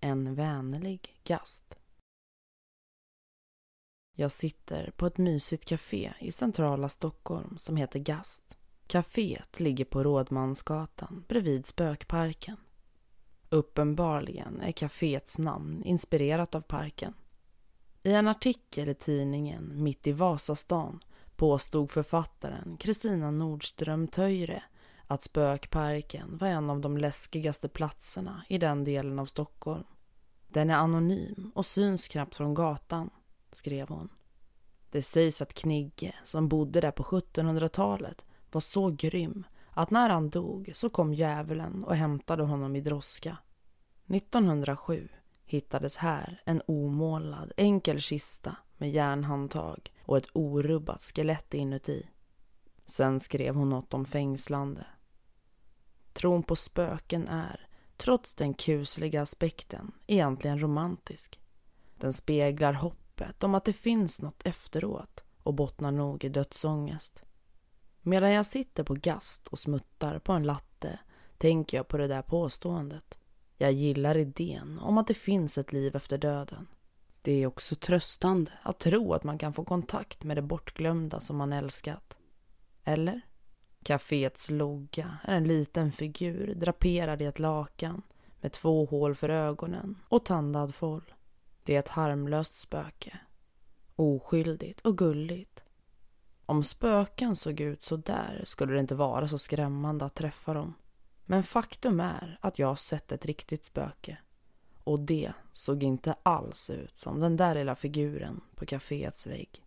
En vänlig gast. Jag sitter på ett mysigt café i centrala Stockholm som heter Gast. Caféet ligger på Rådmansgatan bredvid Spökparken. Uppenbarligen är kaféets namn inspirerat av parken. I en artikel i tidningen Mitt i Vasastan påstod författaren Kristina Nordström Töjre att Spökparken var en av de läskigaste platserna i den delen av Stockholm. Den är anonym och syns knappt från gatan, skrev hon. Det sägs att Knigge, som bodde där på 1700-talet, var så grym att när han dog så kom djävulen och hämtade honom i droska. 1907 hittades här en omålad enkel kista med järnhandtag och ett orubbat skelett inuti. Sen skrev hon något om fängslande. Tron på spöken är, trots den kusliga aspekten, egentligen romantisk. Den speglar hoppet om att det finns något efteråt och bottnar nog i dödsångest. Medan jag sitter på gast och smuttar på en latte tänker jag på det där påståendet. Jag gillar idén om att det finns ett liv efter döden. Det är också tröstande att tro att man kan få kontakt med det bortglömda som man älskat. Eller? Caféets logga är en liten figur draperad i ett lakan med två hål för ögonen och tandad foll. Det är ett harmlöst spöke. Oskyldigt och gulligt. Om spöken såg ut så där skulle det inte vara så skrämmande att träffa dem. Men faktum är att jag har sett ett riktigt spöke. Och det såg inte alls ut som den där lilla figuren på kaféets vägg.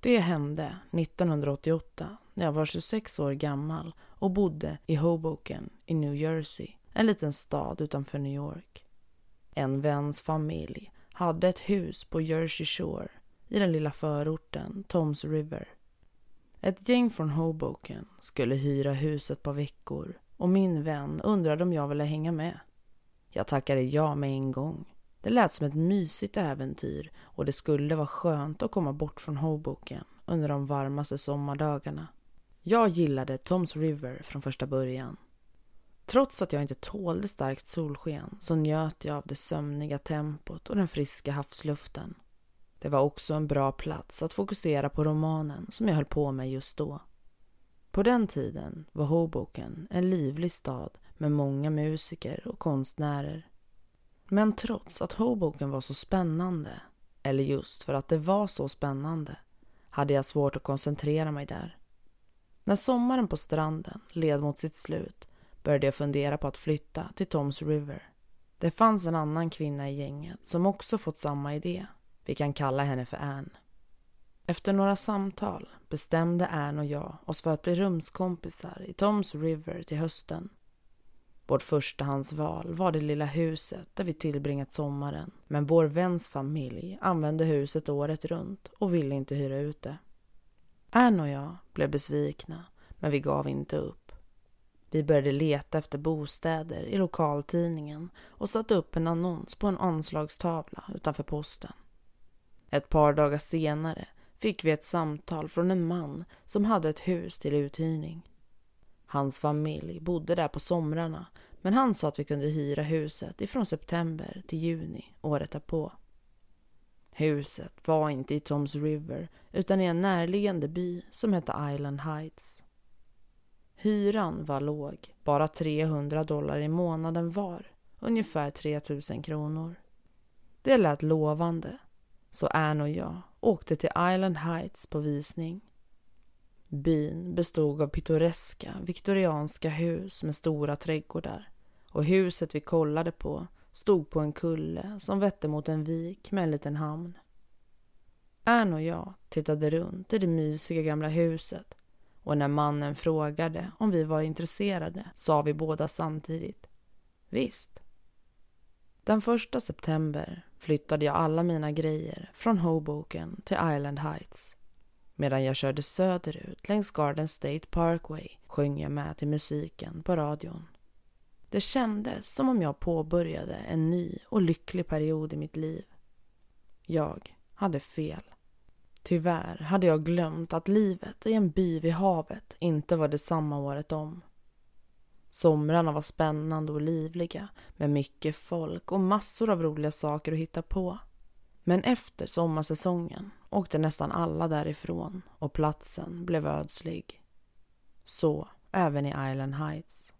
Det hände 1988 när jag var 26 år gammal och bodde i Hoboken i New Jersey, en liten stad utanför New York. En väns familj hade ett hus på Jersey Shore i den lilla förorten Toms River. Ett gäng från Hoboken skulle hyra huset par veckor och min vän undrade om jag ville hänga med. Jag tackade ja med en gång. Det lät som ett mysigt äventyr och det skulle vara skönt att komma bort från Hoboken under de varmaste sommardagarna. Jag gillade Toms River från första början. Trots att jag inte tålde starkt solsken så njöt jag av det sömniga tempot och den friska havsluften. Det var också en bra plats att fokusera på romanen som jag höll på med just då. På den tiden var Hoboken en livlig stad med många musiker och konstnärer. Men trots att Hoboken var så spännande, eller just för att det var så spännande, hade jag svårt att koncentrera mig där. När sommaren på stranden led mot sitt slut började jag fundera på att flytta till Toms River. Det fanns en annan kvinna i gänget som också fått samma idé. Vi kan kalla henne för Anne. Efter några samtal bestämde Anne och jag oss för att bli rumskompisar i Toms River till hösten. Vårt förstahandsval var det lilla huset där vi tillbringat sommaren. Men vår väns familj använde huset året runt och ville inte hyra ut det. Anne och jag blev besvikna, men vi gav inte upp. Vi började leta efter bostäder i lokaltidningen och satte upp en annons på en anslagstavla utanför posten. Ett par dagar senare fick vi ett samtal från en man som hade ett hus till uthyrning. Hans familj bodde där på somrarna men han sa att vi kunde hyra huset ifrån september till juni året därpå. Huset var inte i Toms River utan i en närliggande by som hette Island Heights. Hyran var låg, bara 300 dollar i månaden var, ungefär 3000 kronor. Det lät lovande, så Anne och jag åkte till Island Heights på visning. Byn bestod av pittoreska viktorianska hus med stora trädgårdar och huset vi kollade på stod på en kulle som vette mot en vik med en liten hamn. Ann och jag tittade runt i det mysiga gamla huset och när mannen frågade om vi var intresserade sa vi båda samtidigt. Visst. Den första september flyttade jag alla mina grejer från Hoboken till Island Heights. Medan jag körde söderut längs Garden State Parkway sjöng jag med till musiken på radion. Det kändes som om jag påbörjade en ny och lycklig period i mitt liv. Jag hade fel. Tyvärr hade jag glömt att livet i en by vid havet inte var detsamma året om. Somrarna var spännande och livliga med mycket folk och massor av roliga saker att hitta på. Men efter sommarsäsongen åkte nästan alla därifrån och platsen blev ödslig. Så även i Island Heights.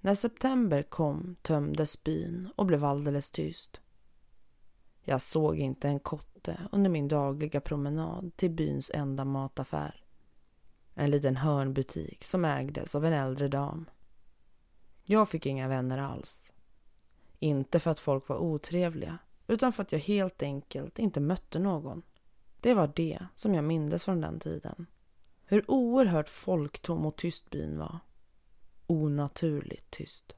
När september kom tömdes byn och blev alldeles tyst. Jag såg inte en kotte under min dagliga promenad till byns enda mataffär. En liten hörnbutik som ägdes av en äldre dam. Jag fick inga vänner alls. Inte för att folk var otrevliga, utan för att jag helt enkelt inte mötte någon. Det var det som jag mindes från den tiden. Hur oerhört folktom och tyst byn var. Onaturligt tyst.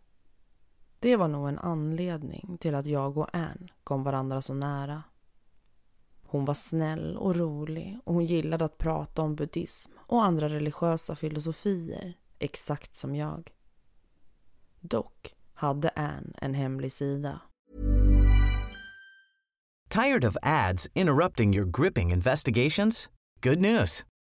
Det var nog en anledning till att jag och Anne kom varandra så nära. Hon var snäll och rolig och hon gillade att prata om buddhism och andra religiösa filosofier, exakt som jag. Dock hade Anne en hemlig sida. Tired of ads interrupting your gripping investigations? Good news.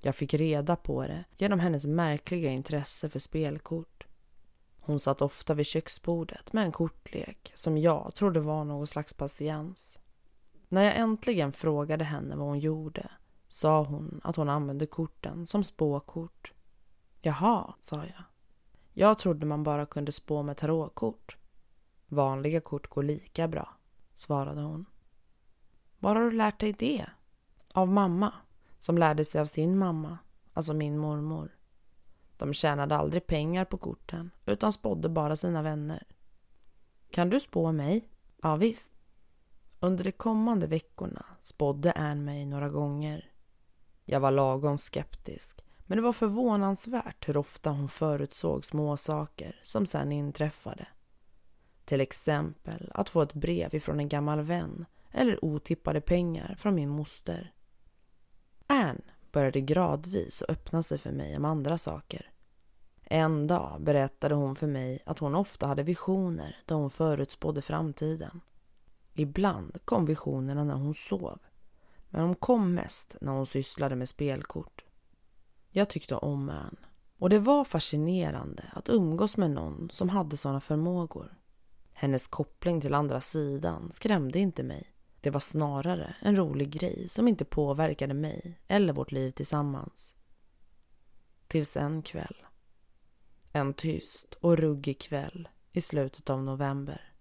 Jag fick reda på det genom hennes märkliga intresse för spelkort. Hon satt ofta vid köksbordet med en kortlek som jag trodde var någon slags patiens. När jag äntligen frågade henne vad hon gjorde sa hon att hon använde korten som spåkort. Jaha, sa jag. Jag trodde man bara kunde spå med tarotkort. Vanliga kort går lika bra, svarade hon. Var har du lärt dig det? Av mamma, som lärde sig av sin mamma, alltså min mormor. De tjänade aldrig pengar på korten utan spådde bara sina vänner. Kan du spå mig? Ja, visst. Under de kommande veckorna spådde Ann mig några gånger. Jag var lagom skeptisk, men det var förvånansvärt hur ofta hon förutsåg små saker som sen inträffade. Till exempel att få ett brev ifrån en gammal vän eller otippade pengar från min moster. Ann började gradvis att öppna sig för mig om andra saker. En dag berättade hon för mig att hon ofta hade visioner där hon förutspådde framtiden. Ibland kom visionerna när hon sov, men de kom mest när hon sysslade med spelkort. Jag tyckte om Ann och det var fascinerande att umgås med någon som hade sådana förmågor. Hennes koppling till andra sidan skrämde inte mig. Det var snarare en rolig grej som inte påverkade mig eller vårt liv tillsammans. Tills en kväll. En tyst och ruggig kväll i slutet av november.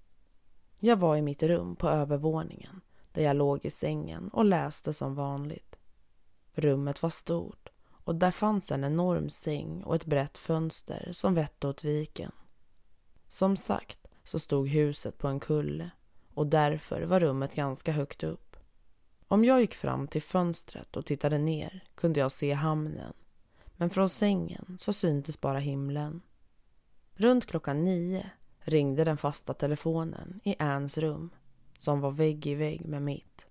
Jag var i mitt rum på övervåningen där jag låg i sängen och läste som vanligt. Rummet var stort och där fanns en enorm säng och ett brett fönster som vette åt viken. Som sagt så stod huset på en kulle och därför var rummet ganska högt upp. Om jag gick fram till fönstret och tittade ner kunde jag se hamnen men från sängen så syntes bara himlen. Runt klockan nio ringde den fasta telefonen i Anns rum som var vägg i vägg med mitt.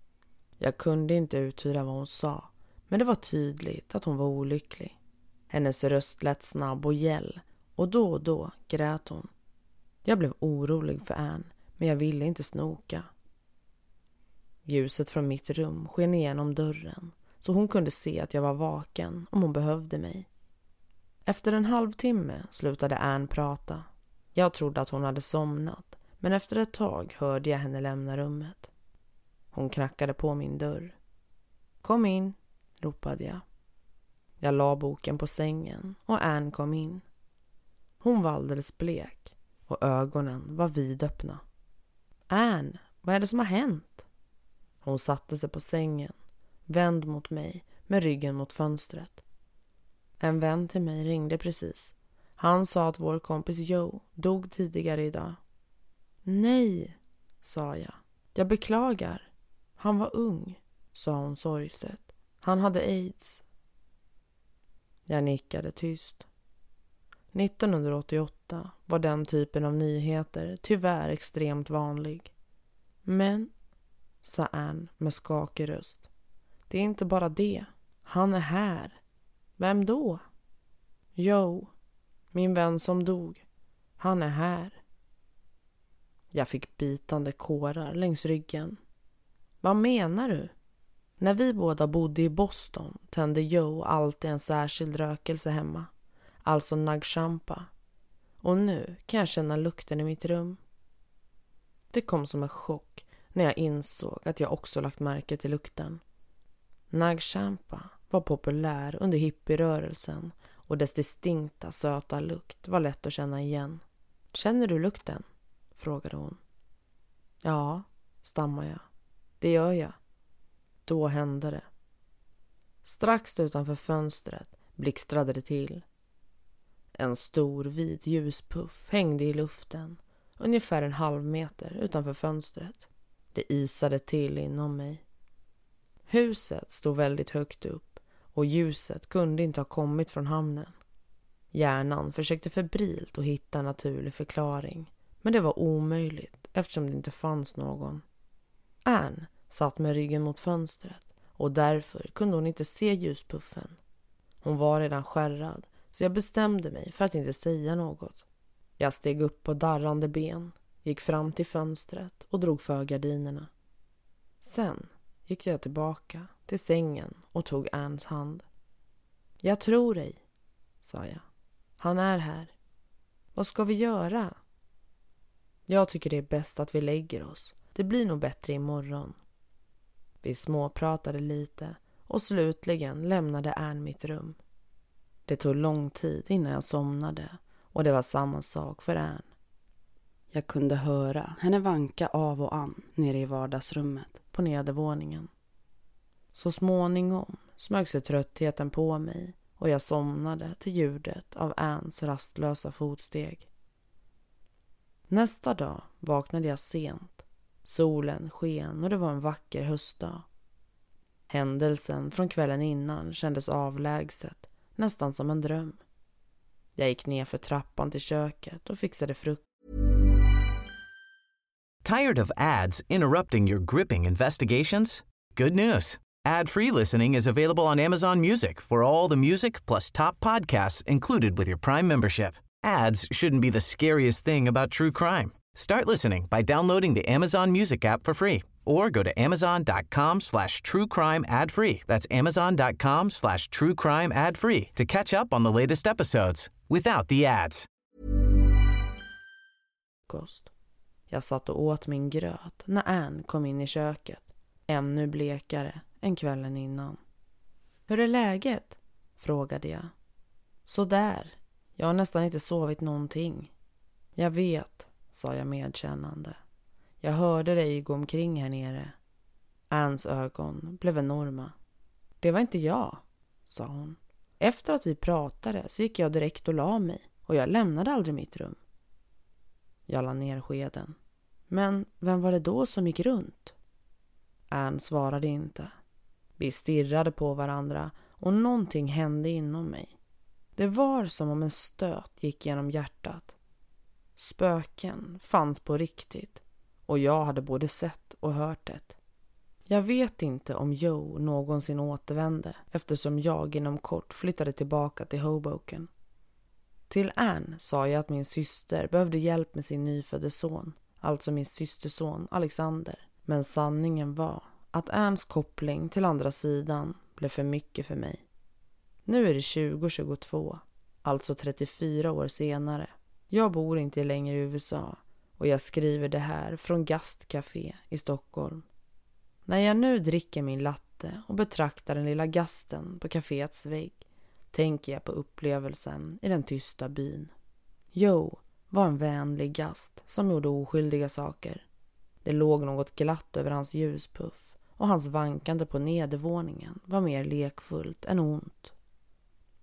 Jag kunde inte uttyda vad hon sa men det var tydligt att hon var olycklig. Hennes röst lät snabb och gäll och då och då grät hon. Jag blev orolig för Ann men jag ville inte snoka. Ljuset från mitt rum sken igenom dörren så hon kunde se att jag var vaken om hon behövde mig. Efter en halvtimme slutade Ann prata. Jag trodde att hon hade somnat men efter ett tag hörde jag henne lämna rummet. Hon knackade på min dörr. Kom in, ropade jag. Jag la boken på sängen och Ann kom in. Hon var alldeles blek och ögonen var vidöppna. Ann, vad är det som har hänt? Hon satte sig på sängen, vänd mot mig med ryggen mot fönstret. En vän till mig ringde precis. Han sa att vår kompis Joe dog tidigare idag. Nej, sa jag. Jag beklagar. Han var ung, sa hon sorgset. Han hade aids. Jag nickade tyst. 1988 var den typen av nyheter tyvärr extremt vanlig. Men, sa Ann med skakig röst, det är inte bara det. Han är här. Vem då? Joe, min vän som dog. Han är här. Jag fick bitande kårar längs ryggen. Vad menar du? När vi båda bodde i Boston tände Joe alltid en särskild rökelse hemma. Alltså nagshampa. Och nu kan jag känna lukten i mitt rum. Det kom som en chock när jag insåg att jag också lagt märke till lukten. Nagshampa var populär under hippierörelsen och dess distinkta söta lukt var lätt att känna igen. Känner du lukten? frågade hon. Ja, stammade jag. Det gör jag. Då hände det. Strax utanför fönstret blixtrade det till. En stor vit ljuspuff hängde i luften ungefär en halv meter utanför fönstret. Det isade till inom mig. Huset stod väldigt högt upp och ljuset kunde inte ha kommit från hamnen. Hjärnan försökte febrilt att hitta en naturlig förklaring men det var omöjligt eftersom det inte fanns någon. Ann satt med ryggen mot fönstret och därför kunde hon inte se ljuspuffen. Hon var redan skärrad så jag bestämde mig för att inte säga något. Jag steg upp på darrande ben, gick fram till fönstret och drog för gardinerna. Sen gick jag tillbaka till sängen och tog Anns hand. Jag tror dig, sa jag. Han är här. Vad ska vi göra? Jag tycker det är bäst att vi lägger oss. Det blir nog bättre imorgon. Vi småpratade lite och slutligen lämnade Ann mitt rum. Det tog lång tid innan jag somnade och det var samma sak för Ann. Jag kunde höra henne vanka av och an nere i vardagsrummet på nedervåningen. Så småningom smög sig tröttheten på mig och jag somnade till ljudet av Anns rastlösa fotsteg. Nästa dag vaknade jag sent. Solen sken och det var en vacker höstdag. Händelsen från kvällen innan kändes avlägset, nästan som en dröm. Jag gick ner för trappan till köket och fixade frukost. Tired of ads interrupting your gripping investigations? Good news. Ad-free listening is available on Amazon Music for all the music plus top podcasts included with your Prime membership. Ads shouldn't be the scariest thing about true crime. Start listening by downloading the Amazon Music app for free or go to amazon.com slash true crime ad free. That's amazon.com slash true crime ad free to catch up on the latest episodes without the ads. Kost. Jag satt och åt min gröt när Ann kom in i köket. Ännu blekare än kvällen innan. Hur är läget? frågade jag. Sådär. Jag har nästan inte sovit någonting. Jag vet, sa jag medkännande. Jag hörde dig gå omkring här nere. Anns ögon blev enorma. Det var inte jag, sa hon. Efter att vi pratade så gick jag direkt och la mig och jag lämnade aldrig mitt rum. Jag la ner skeden. Men vem var det då som gick runt? Ann svarade inte. Vi stirrade på varandra och någonting hände inom mig. Det var som om en stöt gick genom hjärtat. Spöken fanns på riktigt och jag hade både sett och hört det. Jag vet inte om Joe någonsin återvände eftersom jag inom kort flyttade tillbaka till Hoboken. Till Ann sa jag att min syster behövde hjälp med sin nyfödde son, alltså min systerson Alexander. Men sanningen var att Anns koppling till andra sidan blev för mycket för mig. Nu är det 2022, alltså 34 år senare. Jag bor inte längre i USA och jag skriver det här från Gastcafé i Stockholm. När jag nu dricker min latte och betraktar den lilla gasten på kaféets vägg tänker jag på upplevelsen i den tysta byn. Joe var en vänlig gast som gjorde oskyldiga saker. Det låg något glatt över hans ljuspuff och hans vankande på nedervåningen var mer lekfullt än ont.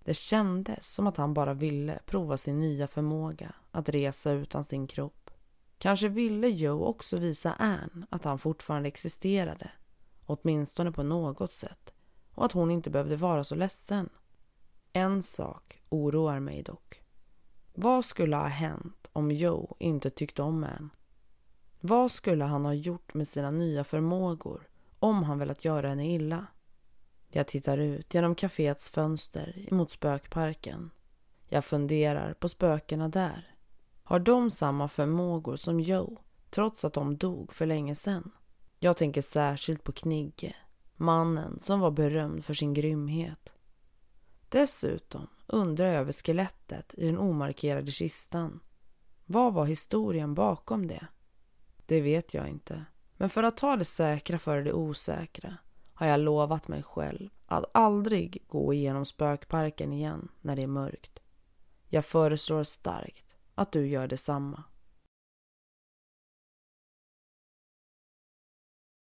Det kändes som att han bara ville prova sin nya förmåga att resa utan sin kropp. Kanske ville Joe också visa Anne att han fortfarande existerade, åtminstone på något sätt, och att hon inte behövde vara så ledsen. En sak oroar mig dock. Vad skulle ha hänt om Joe inte tyckte om Anne? Vad skulle han ha gjort med sina nya förmågor om han velat göra henne illa? Jag tittar ut genom kaféets fönster mot spökparken. Jag funderar på spökena där. Har de samma förmågor som Joe, trots att de dog för länge sedan? Jag tänker särskilt på Knigge, mannen som var berömd för sin grymhet. Dessutom undrar jag över skelettet i den omarkerade kistan. Vad var historien bakom det? Det vet jag inte. Men för att ta det säkra före det osäkra har jag lovat mig själv att aldrig gå igenom spökparken igen när det är mörkt. Jag föreslår starkt att du gör detsamma.